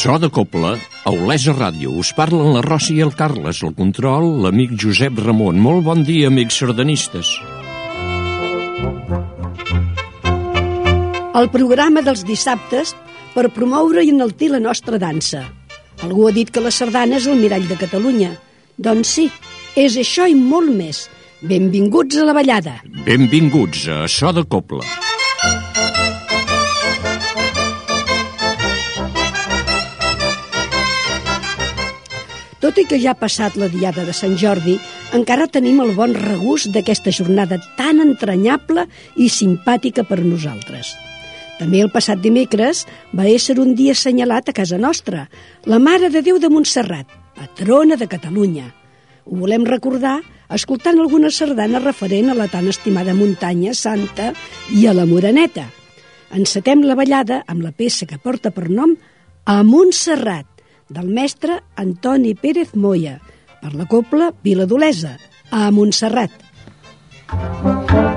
So de Copla, a Olesa Ràdio. Us parlen la Rossi i el Carles, el control, l'amic Josep Ramon. Molt bon dia, amics sardanistes. El programa dels dissabtes per promoure i enaltir la nostra dansa. Algú ha dit que la sardana és el mirall de Catalunya. Doncs sí, és això i molt més. Benvinguts a la ballada. Benvinguts a So de Copla. Tot i que ja ha passat la diada de Sant Jordi, encara tenim el bon regust d'aquesta jornada tan entranyable i simpàtica per nosaltres. També el passat dimecres va ésser un dia assenyalat a casa nostra, la Mare de Déu de Montserrat, patrona de Catalunya. Ho volem recordar escoltant alguna sardana referent a la tan estimada muntanya santa i a la Moreneta. Encetem la ballada amb la peça que porta per nom A Montserrat, del mestre Antoni Pérez Moya, per la copla Viladolesa, a Montserrat. Thank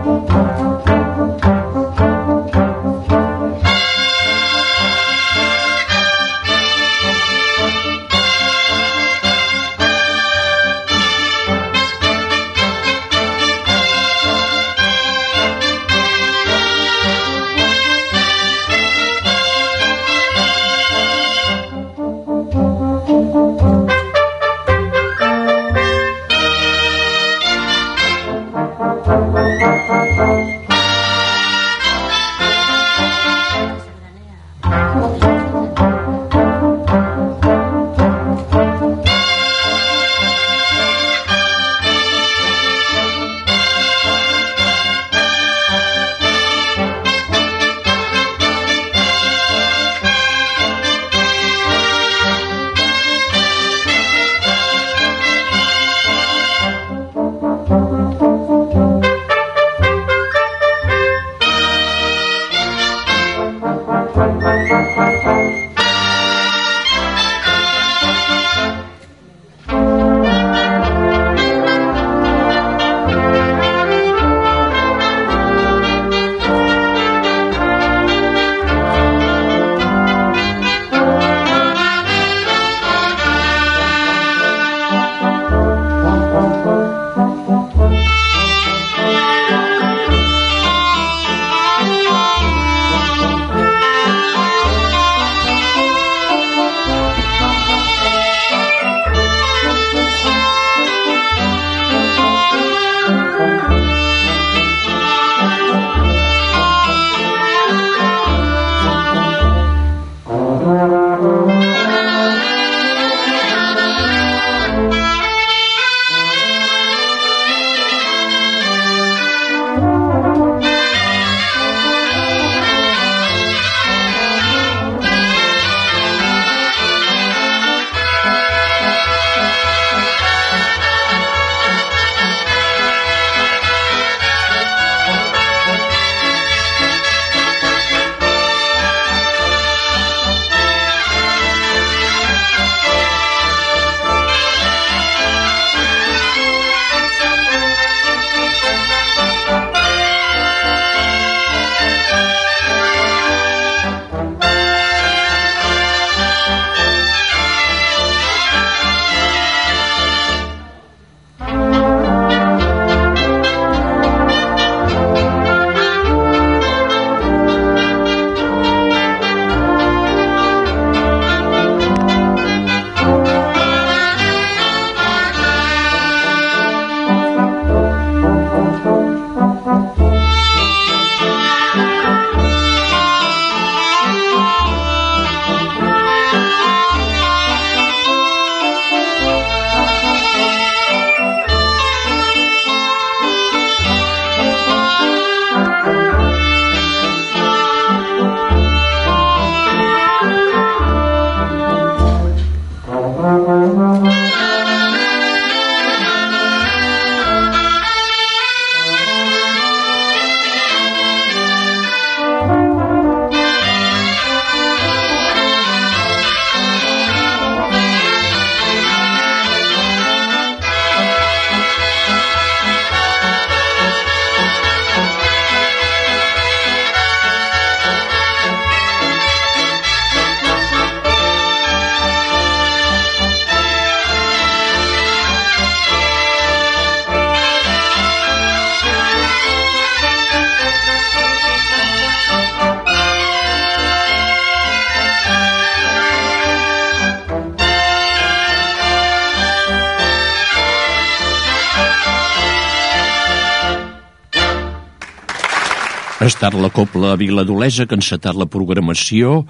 estat la Copla Viladolesa que ha encetat la programació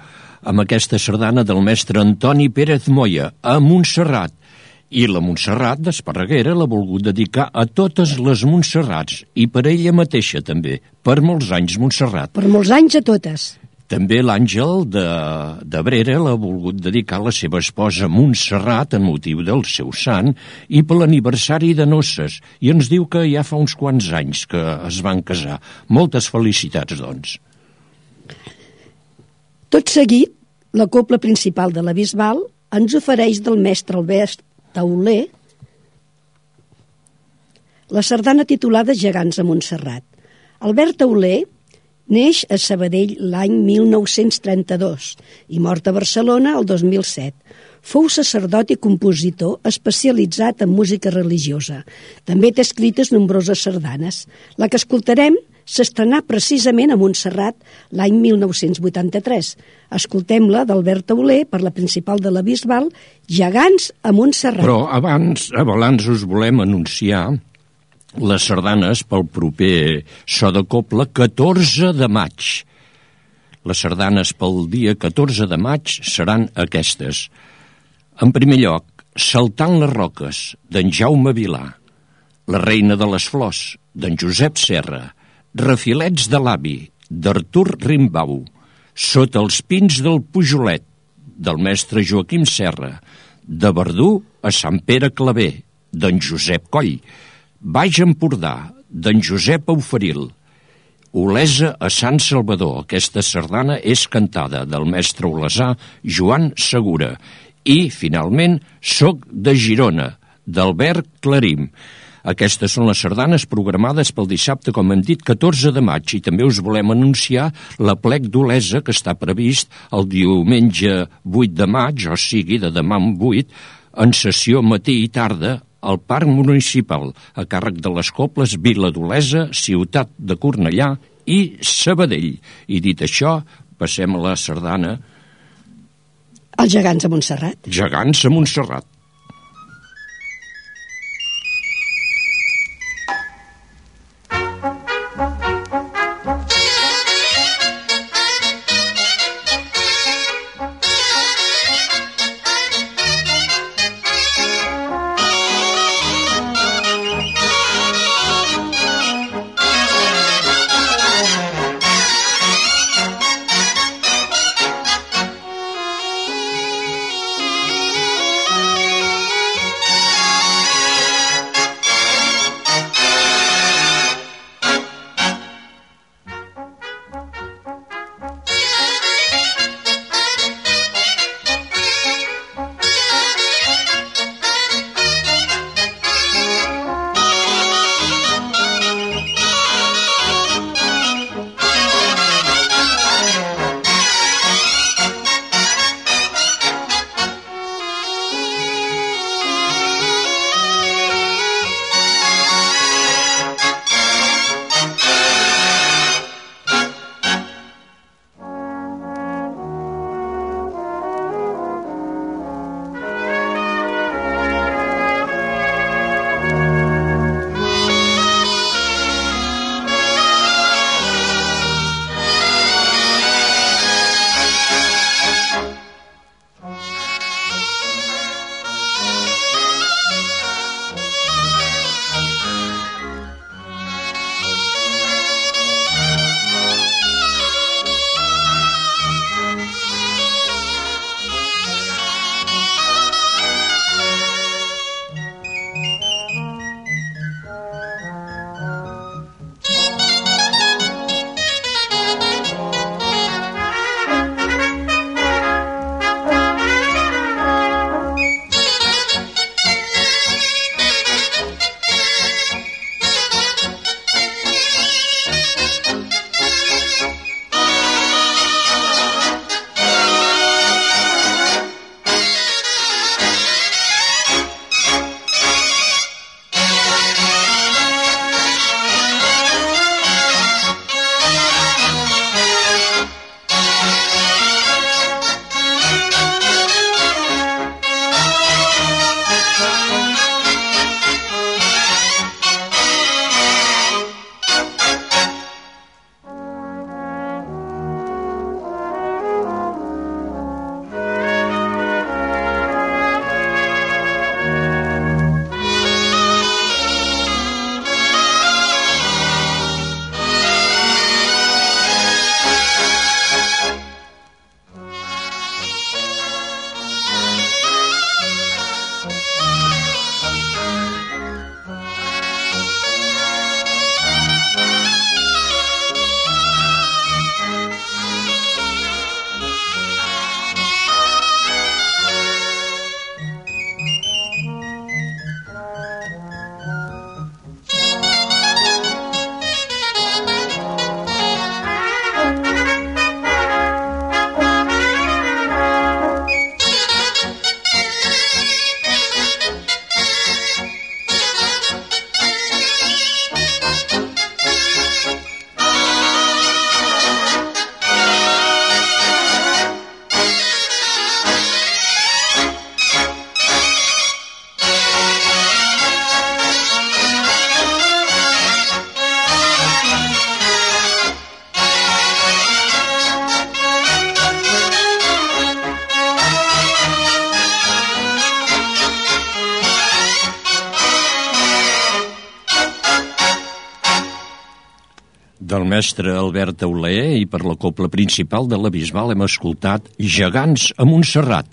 amb aquesta sardana del mestre Antoni Pérez Moya a Montserrat. I la Montserrat d'Esparreguera l'ha volgut dedicar a totes les Montserrats i per ella mateixa també, per molts anys Montserrat. Per molts anys a totes. També l'Àngel de, de Brera l'ha volgut dedicar a la seva esposa Montserrat en motiu del seu sant i per l'aniversari de noces. I ens diu que ja fa uns quants anys que es van casar. Moltes felicitats, doncs. Tot seguit, la copla principal de la Bisbal ens ofereix del mestre Albert Tauler la sardana titulada Gegants a Montserrat. Albert Tauler Neix a Sabadell l'any 1932 i mort a Barcelona el 2007. Fou sacerdot i compositor especialitzat en música religiosa. També té escrites nombroses sardanes. La que escoltarem s'estrenà precisament a Montserrat l'any 1983. Escoltem-la d'Albert Tauler per la principal de la Bisbal, Gegants a Montserrat. Però abans, abans us volem anunciar les sardanes pel proper so de Copla 14 de maig. Les sardanes pel dia 14 de maig seran aquestes. En primer lloc, Saltant les roques, d'en Jaume Vilà. La reina de les flors, d'en Josep Serra. Refilets de l'avi, d'Artur Rimbau. Sota els pins del Pujolet, del mestre Joaquim Serra. De Verdú a Sant Pere Claver, d'en Josep Coll Baix Empordà, d'en Josep Auferil. Olesa a Sant Salvador. Aquesta sardana és cantada del mestre olesà Joan Segura. I, finalment, Soc de Girona, d'Albert Clarim. Aquestes són les sardanes programades pel dissabte, com hem dit, 14 de maig, i també us volem anunciar la plec d'Olesa, que està previst el diumenge 8 de maig, o sigui, de demà en 8, en sessió matí i tarda al Parc Municipal, a càrrec de les Cobles Vila d'Olesa, Ciutat de Cornellà i Sabadell. I dit això, passem a la sardana... Els gegants a Montserrat. Gegants a Montserrat. Mestre Albert Auler i per la copla principal de la Bisbal hem escoltat Gegants a Montserrat.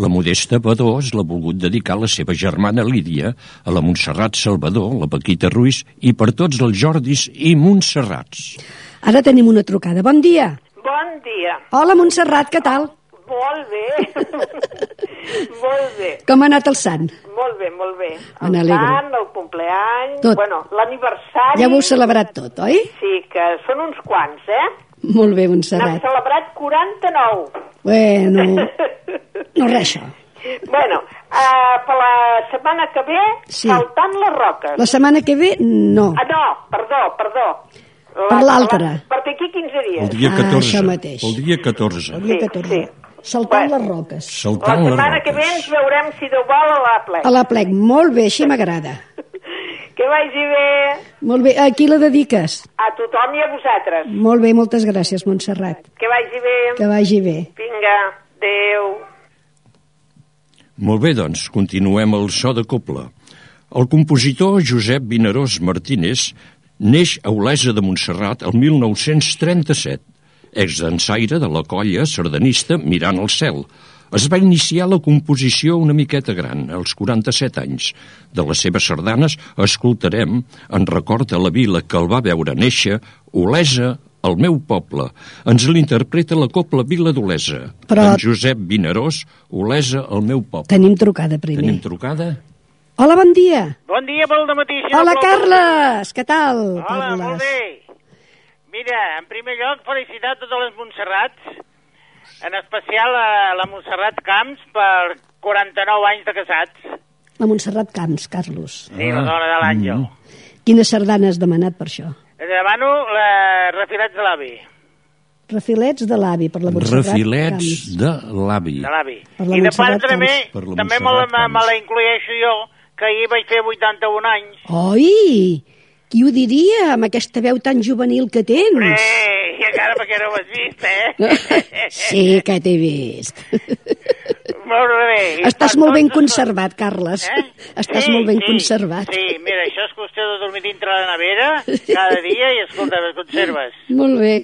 La Modesta Badós l'ha volgut dedicar a la seva germana Lídia, a la Montserrat Salvador, la Paquita Ruiz i per tots els Jordis i Montserrats. Ara tenim una trucada. Bon dia. Bon dia. Hola, Montserrat, què tal? Molt bé. molt bé. Com ha anat el sant? Molt bé, molt bé. Me El sant, el compleany... Tot. Bueno, l'aniversari... Ja ho heu celebrat tot, oi? Sí, que són uns quants, eh? Molt bé, N'hem Montserrat. celebrat 49. Bueno, no res, això. bueno, uh, per la setmana que ve, Sí. saltant les roques. La setmana que ve, no. Ah, no, perdó, perdó. Per l'altra. Per d'aquí 15 dies. El dia Ah, 14. això mateix. El dia 14. El dia Sí, 14. sí. Saltant Bueno. les roques. La Saltant les setmana que ve ens veurem, si Déu vol, a la plec. A la plec. Molt bé, així m'agrada. Que vagi bé Molt bé. A qui la dediques? a tothom i a vosaltres. Molt bé, moltes gràcies, Montserrat. Que vagi bé. Que vagi bé. Vinga, adeu. Molt bé, doncs, continuem el so de copla. El compositor Josep Vinaròs Martínez neix a Olesa de Montserrat el 1937, exdansaire de la colla sardanista Mirant el cel. Es va iniciar la composició una miqueta gran, als 47 anys. De les seves sardanes escoltarem, en record a la vila que el va veure néixer, Olesa, el meu poble. Ens l'interpreta la copla Vila d'Olesa. Però- En Josep Vinaròs, Olesa, el meu poble. Tenim trucada primer. Tenim trucada? Hola, bon dia. Bon dia pel dematí, senyor Hola. Carles. Què tal, Hola, Carles? molt bé. Mira, en primer lloc, felicitar totes les Montserrats, en especial a la Montserrat Camps per 49 anys de casats. La Montserrat Camps, Carlos. Sí, la dona de l'Àngel. Quina sardana has demanat per això? Demano la refilats de l'avi, Refilets de l'avi per la Montserrat Refilets Camps. de l'avi. de l'avi. Per la I de part també, Camps. Per la també me la, me, la inclueixo jo, que ahir vaig fer 81 anys. Oi! Qui ho diria, amb aquesta veu tan juvenil que tens? Eh, i encara perquè no ho has vist, eh? Sí, que t'he vist. molt bé. Estàs molt ben tots- conservat, Carles. Eh? Estàs Sí, molt ben sí, conservat. Sí, mira, això és qüestió de dormir dintre la nevera cada dia i, escolta, les conserves. Molt bé.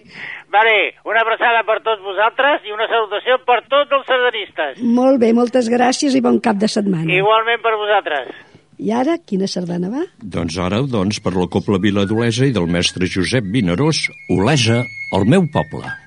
Vale, una abraçada per tots vosaltres i una salutació per tots els sardanistes. Molt bé, moltes gràcies i bon cap de setmana. Igualment per vosaltres. I ara, quina sardana va? Doncs ara, doncs, per la Copla Vila d'Olesa i del mestre Josep Vinaròs, Olesa, el meu poble.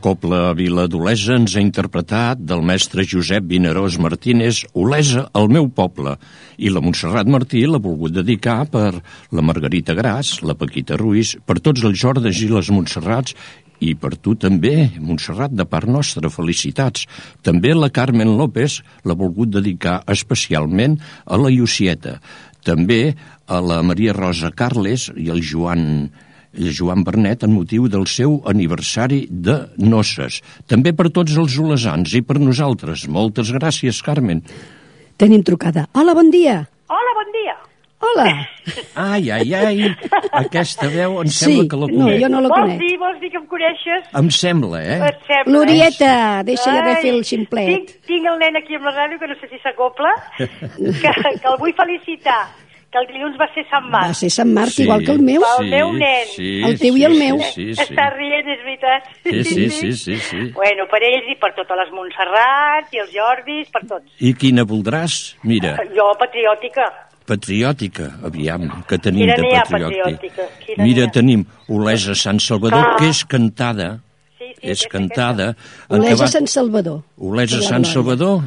La Copla Vila d'Olesa ens ha interpretat del mestre Josep Vinarós Martínez Olesa, el meu poble, i la Montserrat Martí l'ha volgut dedicar per la Margarita Gras, la Paquita Ruiz, per tots els Jordes i les Montserrats i per tu també, Montserrat, de part nostra, felicitats. També la Carmen López l'ha volgut dedicar especialment a la Llucieta. També a la Maria Rosa Carles i el Joan Joan Bernet en motiu del seu aniversari de noces. També per tots els olesans i per nosaltres. Moltes gràcies, Carmen. Tenim trucada. Hola, bon dia. Hola, bon dia. Hola. Ai, ai, ai, aquesta veu em Sí, sembla que la no, conec. jo no la vols conec. dir, vols dir que em coneixes? Em sembla, eh? Sembla, Glorieta, deixa ja de fer el ximplet. Tinc, tinc el nen aquí amb la ràdio, que no sé si s'acopla, que, que el vull felicitar, que el dilluns va ser Sant Va Marc. ser Sant Marc, igual que el meu. El meu nen. Sí, El teu i el meu. Sí, sí, sí. Està rient, és veritat. Sí, sí, sí, sí, sí. Bueno, per ells i per totes les Montserrats i els Jordis, per tots. I quina voldràs? Mira, Jo, patriòtica. patriòtica, aviam, que tenim Quina de patriòtica. patriòtica? Quina Mira, tenim Olesa Sant Salvador, Ah. que és cantada, Sí, sí, és cantada. Olesa va- Sant Salvador. Olesa Sant. Salvador?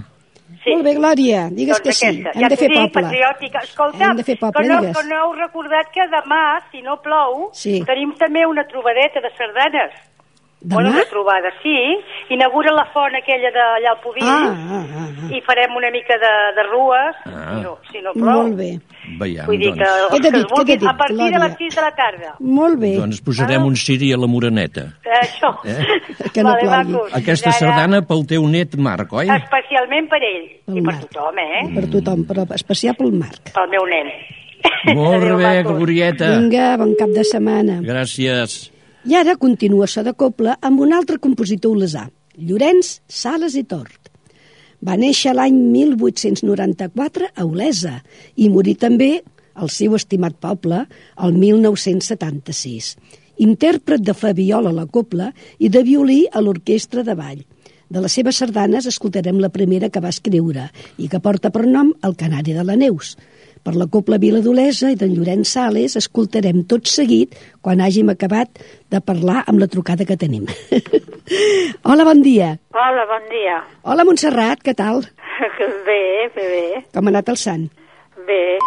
Sí. Molt bé, Glòria, digues Doncs que sí. aquesta. Hem ja de fer dic, poble. patriòtica. Escolta, Hem de fer poble, que, no, digues. que no heu recordat que demà, si no plou, Sí. tenim també una trobadeta de sardanes. Demà? Bueno, una trobada, sí. Inaugura la font aquella d'allà al Pubill Ah, ah, ah, ah. i farem una mica de, de rues, Ah. si, no, si no plou. Molt bé. Veiem, Vull dir que doncs. Queda que dit, queda dit, a partir de Glòria. les 6 de la tarda. Molt bé. Doncs posarem Ah. un ciri a la Moreneta. Això. Eh? Que no vale, plogui. Aquesta ara. sardana pel teu net Marc, oi? Especialment per ell. Pel I per Marc. tothom, eh? Per tothom, però especial pel Marc. Pel meu nen. Molt bé. Glorieta. Vinga, bon cap de setmana. Gràcies. I ara continua so de Copla amb un altre compositor olesà, Llorenç Sales i Tort. Va néixer l'any 1894 a Olesa i morí també al seu estimat poble el 1976. Intèrpret de flaviola a la copla i de violí a l'orquestra de ball. De les seves sardanes escoltarem la primera que va escriure i que porta per nom El Canari de la Neus. Per la Copla Vila d'Olesa i d'en Llorenç Sales escoltarem tot seguit quan hàgim acabat de parlar amb la trucada que tenim. Hola, bon dia. Hola, bon dia. Hola, Montserrat, què tal? Bé, bé, bé. Com ha anat el sant? Bé.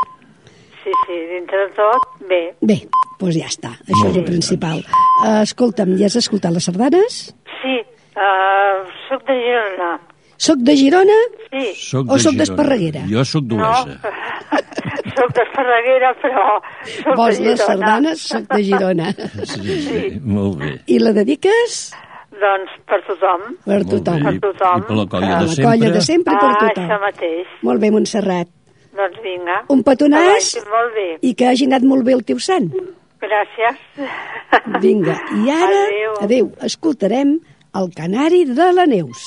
Sí, sí, dintre de tot, bé. Bé, doncs ja està, això Molt és el principal. Uh, escolta'm, ja has escoltat les sardanes? Sí, uh, soc de Girona. Soc de Girona? Sí, Soc O de soc d'Esparreguera? Jo sóc no, d'Olesa. soc d'Esparreguera, però soc Vols de les Girona. sardanes? Soc de Girona. Sí, sí, molt bé. I la dediques? Doncs per tothom. Per tothom. bé. Per tothom. I per la colla A de la sempre. colla de sempre i per ah, tothom. això mateix. Molt bé, Montserrat. Doncs vinga. Un petonàs i que hagi anat molt bé el teu sant. Gràcies. Vinga, i ara, Adéu. adéu, escoltarem el canari de la Neus.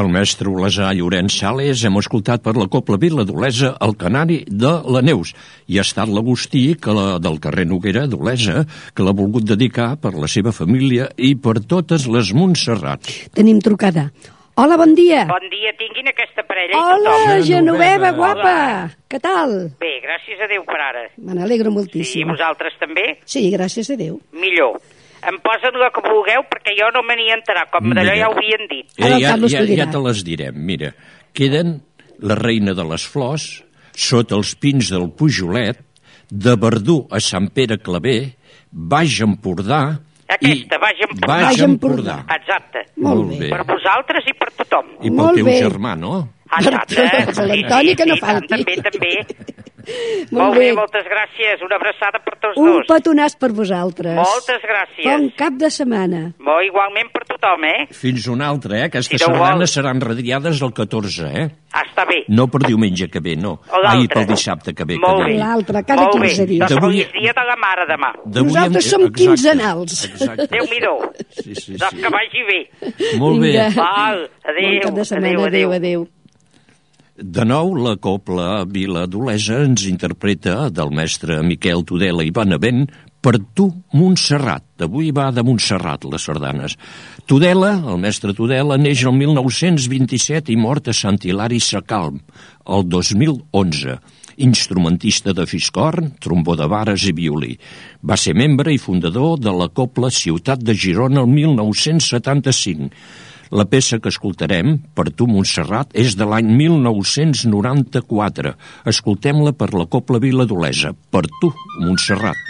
Del mestre Olesà Llorenç Sales hem escoltat per la Copla Vila d'Olesa el canari de la Neus i ha estat l'Agustí que la, del carrer Noguera d'Olesa que l'ha volgut dedicar per la seva família i per totes les Montserrats. Tenim trucada. Hola, bon dia. Bon dia, tinguin aquesta parella i Hola, tothom. Genoveva, Genoveva. guapa. Què tal? Bé, gràcies a Déu per ara. Me n'alegro Sí, moltíssim. vosaltres també? Sí, gràcies a Déu. Millor. Em posen la que vulgueu perquè jo no me n'hi enterar, com d'allò ja ho havien dit. El ja, ja, ja te les direm. Mira, queden la reina de les flors, sota els pins del Pujolet, de Verdú a Sant Pere Claver, Baix Empordà... Aquesta, Baix Empordà. Baix Baix Empordà. Exacte. Molt bé. Per vosaltres i per tothom. I pel Molt teu bé. germà, no? Exacte. Per l'Antoni, que no sí, tant, falti. També, també. Molt Molt bé, bé. moltes gràcies. Una abraçada per tots Un dos. petonàs per vosaltres. Moltes gràcies. Bon cap de setmana. Molt igualment per tothom, eh? Fins una altra, eh? Aquestes Si no sardanes seran radiades el 14, eh? Ah, està bé. No per diumenge que ve, no. O l'altre. Ai, pel dissabte que ve. Molt que bé. L'altre, cada Molt 15 bé. dies. Doncs feliç dia de la mare demà. Nosaltres hem- som exacte, quinzenals. Exacte. Déu-n'hi-do. Sí, sí, Doncs sí. que vagi bé. Molt bé. Vinga. Val, adéu, Bon cap de setmana. adéu, adéu. adéu. adéu. De nou, la Copla Vila d'Olesa ens interpreta del mestre Miquel Tudela i Benavent per tu, Montserrat. Avui va de Montserrat, les sardanes. Tudela, el mestre Tudela, neix el 1927 i mort a Sant Hilari Sacalm, el 2011. Instrumentista de fiscorn, trombó de vares i violí. Va ser membre i fundador de la Copla Ciutat de Girona el 1975. La peça que escoltarem, per tu, Montserrat, és de l'any 1994. Escoltem-la per la Copla Vila d'Olesa. Per tu, Montserrat.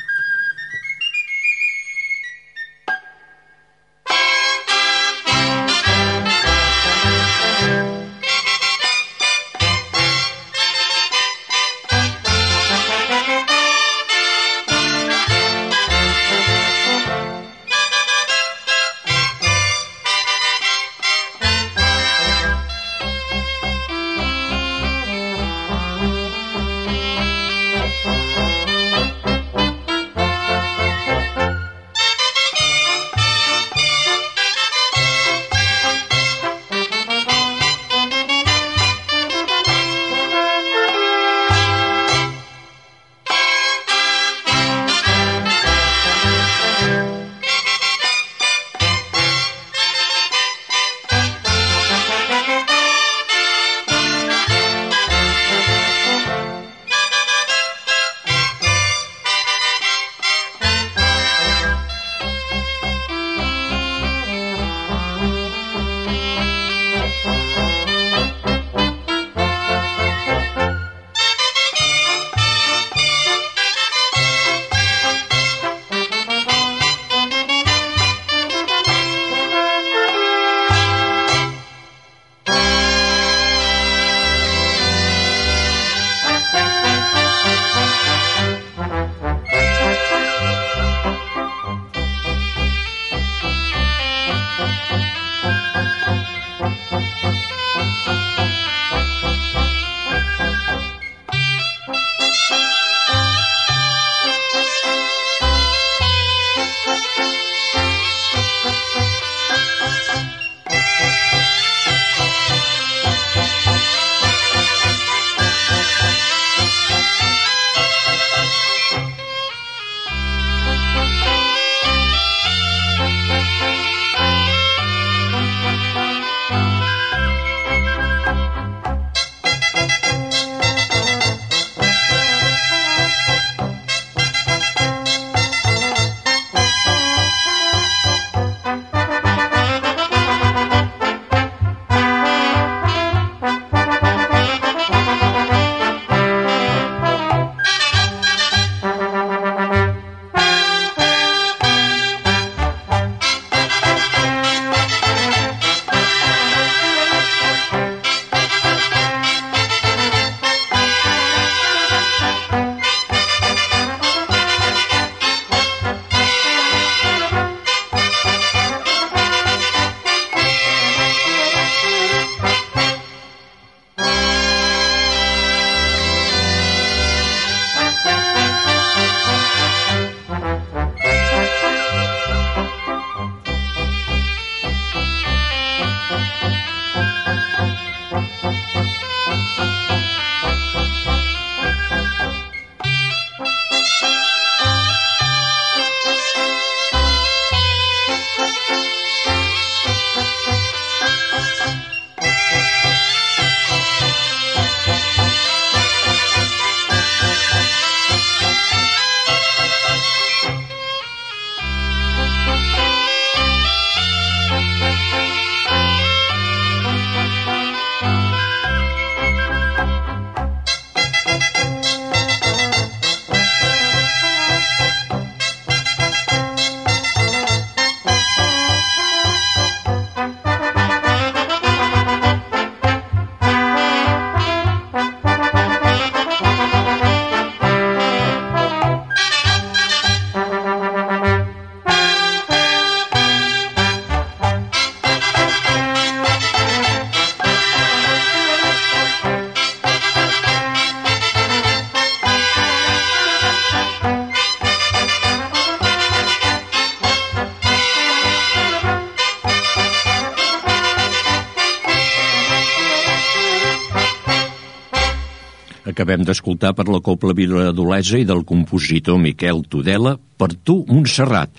Acabem d'escoltar per la Copla Viladolesa i del compositor Miquel Tudela Per tu, Montserrat.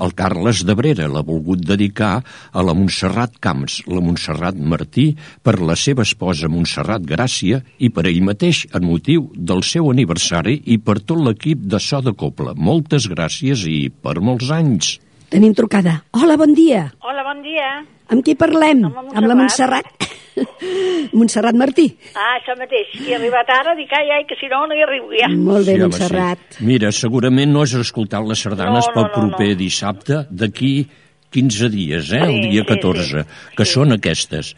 El Carles d'Abrera l'ha volgut dedicar a la Montserrat Camps, la Montserrat Martí, per la seva esposa Montserrat Gràcia i per ell mateix en motiu del seu aniversari i per tot l'equip de So de Copla. Moltes gràcies i per molts anys. Tenim trucada. Hola, bon dia. Hola, bon dia. Amb qui parlem? Amb la Amb la Montserrat. Montserrat Martí. Ah, això mateix. I he arribat ara, dic, ai, ai, que si no, no hi arribo ja. Molt bé, Sí, home, Montserrat. sí. Mira, segurament no has escoltat les sardanes No, no, pel no, proper no. dissabte d'aquí 15 dies, eh? el Sí, dia sí, 14, sí, que sí. són aquestes.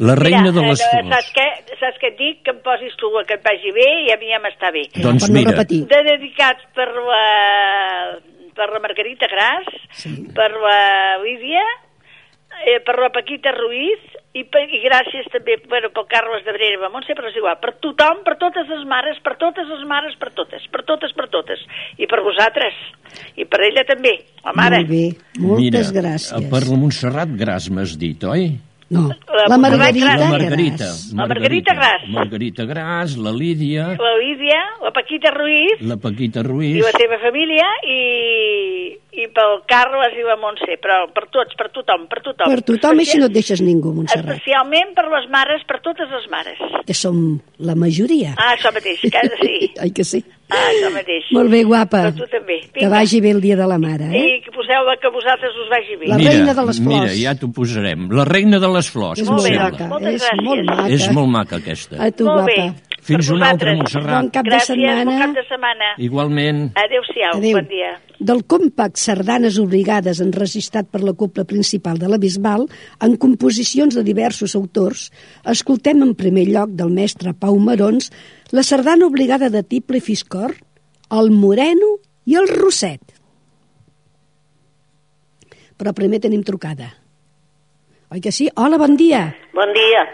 La reina Mira, de les eh, flors. Saps què, saps què et dic? Que em posis tu que et vagi bé i a mi ja m'està bé. Doncs per no mira. repetir. De dedicats per la, per la Margarita Gras, Sí. per la Lídia, eh, per la Paquita Ruiz i, per, i gràcies també bueno, pel Carles de Brera, Montse, però és igual, per tothom, per totes les mares, per totes les mares, per totes, per totes, per totes. I per vosaltres. I per ella també, la mare. Molt bé, moltes Mira, gràcies. Per la Montserrat Gras m'has dit, oi? No, La la Margarita. La Margarita. Gras. La Margarita Gras. Margarita Gras, la Lídia, La Lídia, la Paquita Ruiz, la Paquita i Ruiz, la teva família i, i pel Carles i la Montse, però per tots, per tothom, per tothom. Per tothom, així no et deixes ningú, Montserrat. Especialment per les mares, per totes les mares. Que som la majoria. Ah, això mateix, que sí. Ai que sí. Ah, això mateix. Molt bé, guapa. Però tu també. Que vagi bé el dia de la mare, eh? I que poseu que a vosaltres us vagi bé. La mira, reina de les Mira, flors. ja t'ho posarem. La reina de les flors, És Molt bé, maca, moltes és gràcies. molt maca. És molt maca, aquesta. A tu, Molt bé. guapa. Fins Per una altra. Montserrat. Bon cap de Gràcies, setmana. bon cap de setmana. Igualment. Adéu-siau, Adéu. bon dia. Del compact Sardanes Obligades enregistrat per la Copla Principal de la Bisbal, en composicions de diversos autors, escoltem en primer lloc del mestre Pau Marons la sardana obligada de Tiple i Fiscor, el Moreno i el Rosset. Però primer tenim trucada. Oi que sí? Hola, bon dia. Bon dia.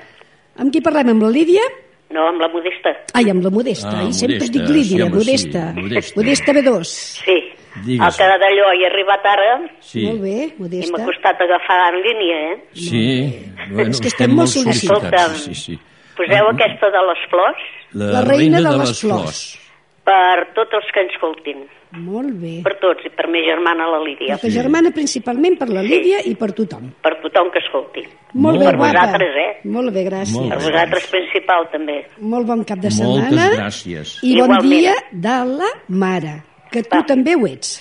Amb qui parlem? Amb la Lídia? No, amb la Modesta. Ai, amb la Modesta. Ah, I sempre Modesta, dic Lídia, sí, home, sí, Modesta. Modesta. Modesta B2. Sí. Digues. El que d'allò he arribat ara Sí, Molt bé, i m'ha Modesta. costat agafar en línia, eh? sí. Bueno, És que estem molt sol·licitats. sol·licitats. Sí, sí. Poseu Ah, aquesta de les flors La, reina, de, les flors. per tots els que ens escoltin. Molt bé. Per tots, i per mi germana la Lídia. La que germana principalment per la Lídia i per tothom. Per tothom que escolti. Molt bé, Per guapa. vosaltres, eh? Molt bé, gràcies. Molt Per vosaltres principal, també. Molt bon cap de Moltes setmana. gràcies. I bon Igualment. dia de la mare, que tu Va. també ho ets.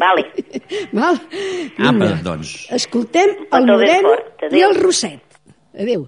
Vale. Val? Apa, Vinga. doncs. Escoltem el Moreno i el Rosset. Adéu.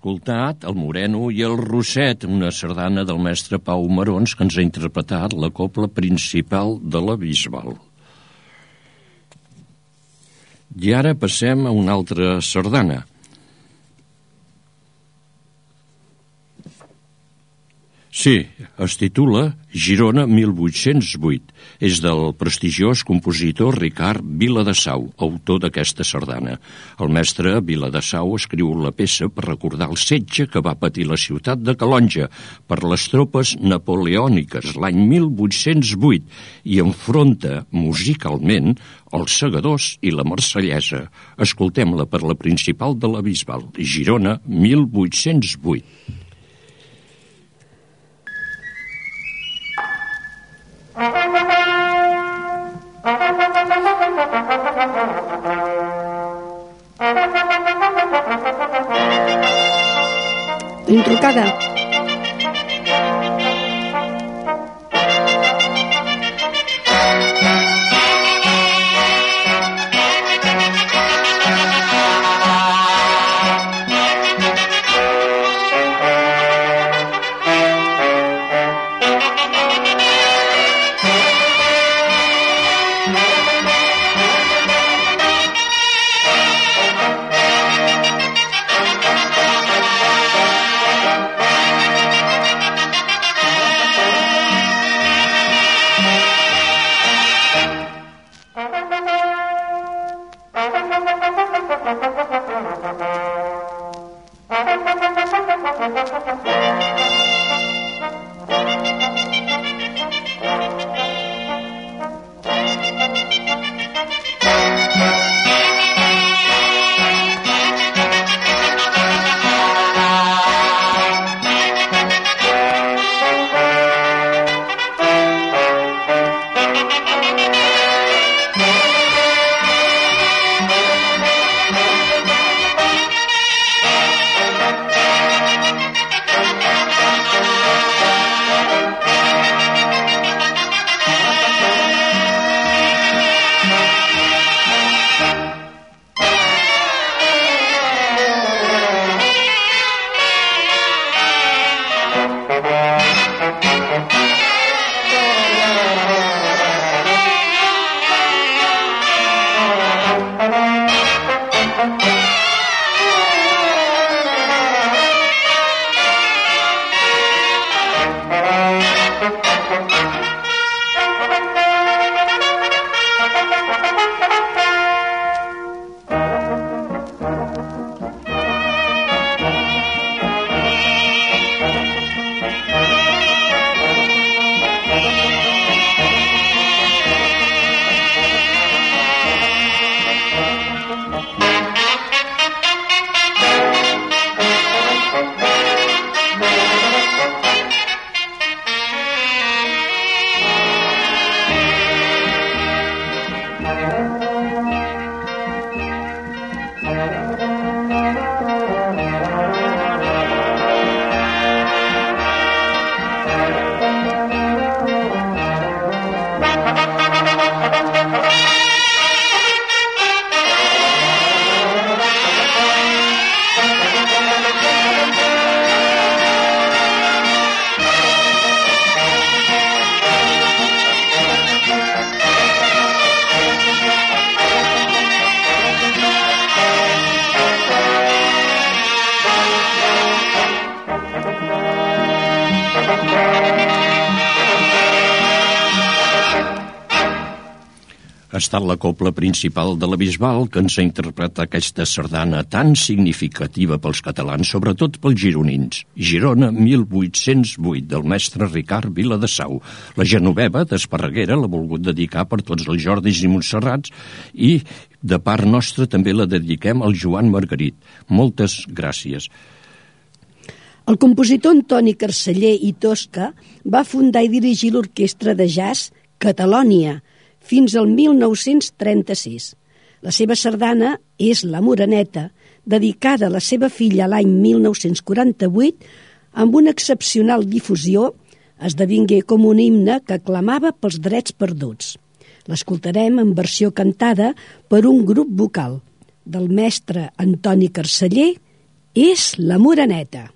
Escoltat el Moreno i el Rosset, una sardana del mestre Pau Marons que ens ha interpretat la copla principal de la Bisbal. I ara passem a una altra sardana. Sí, es titula Girona 1808. És del prestigiós compositor Ricard Viladasau, autor d'aquesta sardana. El mestre Viladasau escriu la peça per recordar el setge que va patir la ciutat de Calonja per les tropes napoleòniques l'any 1808 i enfronta musicalment els segadors i la marsellesa. Escoltem-la per la principal de la Bisbal, Girona 1808. Tenim estat la copla principal de la Bisbal que ens ha interpretat aquesta sardana tan significativa pels catalans, sobretot pels gironins. Girona 1808, del mestre Ricard Viladasau. La Genoveva d'Esparreguera l'ha volgut dedicar per tots els Jordis i Montserrats i de part nostra també la dediquem al Joan Margarit. Moltes gràcies. El compositor Antoni Carceller i Tosca va fundar i dirigir l'orquestra de jazz Catalònia, fins al 1936. La seva sardana és La Moreneta, dedicada a la seva filla l'any 1948, amb una excepcional difusió, esdevingué com un himne que clamava pels drets perduts. L'escoltarem en versió cantada per un grup vocal del mestre Antoni Carceller és la Moreneta.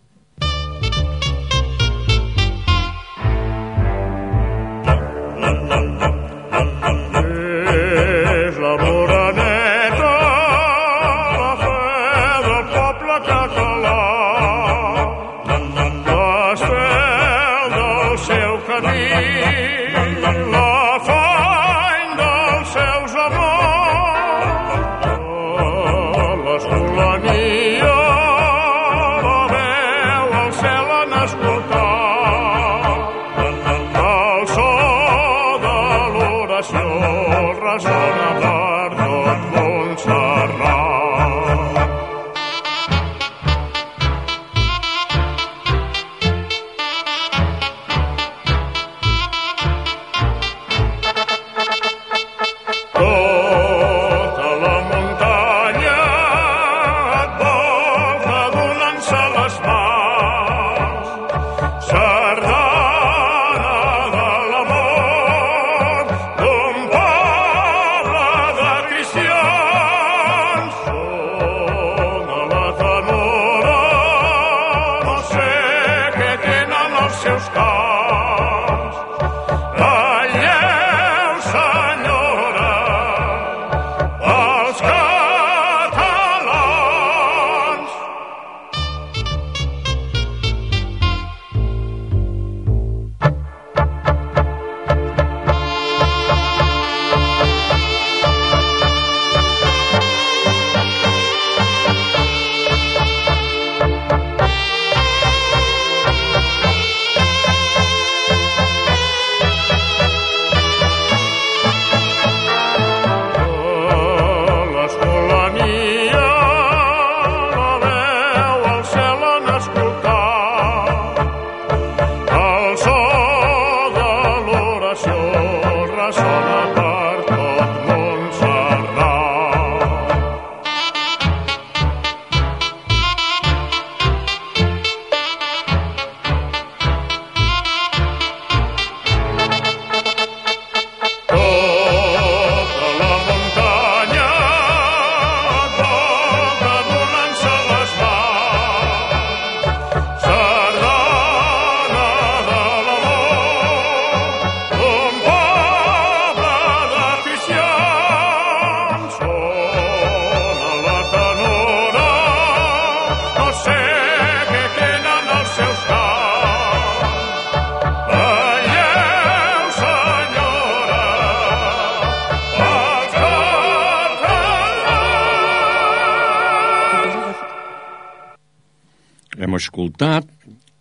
Escoltat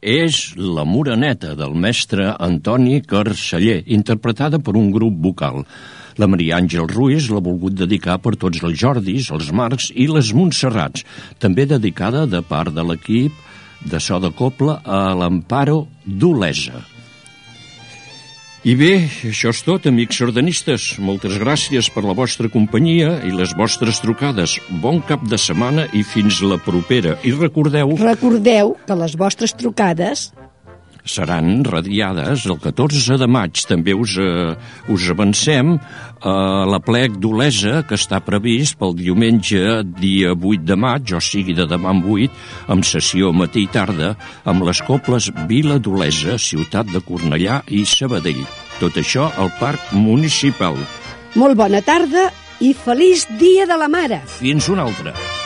és La Moreneta, del mestre Antoni Carceller, interpretada per un grup vocal. La Maria Àngel Ruiz l'ha volgut dedicar per tots els Jordis, els Marcs i les Montserrats, també dedicada de part de l'equip de so de coble a l'Amparo d'Olesa. I bé, això és tot, amics sardanistes. Moltes gràcies per la vostra companyia i les vostres trucades. Bon cap de setmana i fins la propera. I recordeu, Recordeu que les vostres trucades seran radiades el 14 de maig. També us, eh, us avancem a la plec d'Olesa, que està previst pel diumenge dia 8 de maig, o sigui de demà en 8, amb sessió matí i tarda, amb les cobles Vila d'Olesa, Ciutat de Cornellà i Sabadell. Tot això al Parc Municipal. Molt bona tarda i feliç Dia de la Mare! Fins una altra.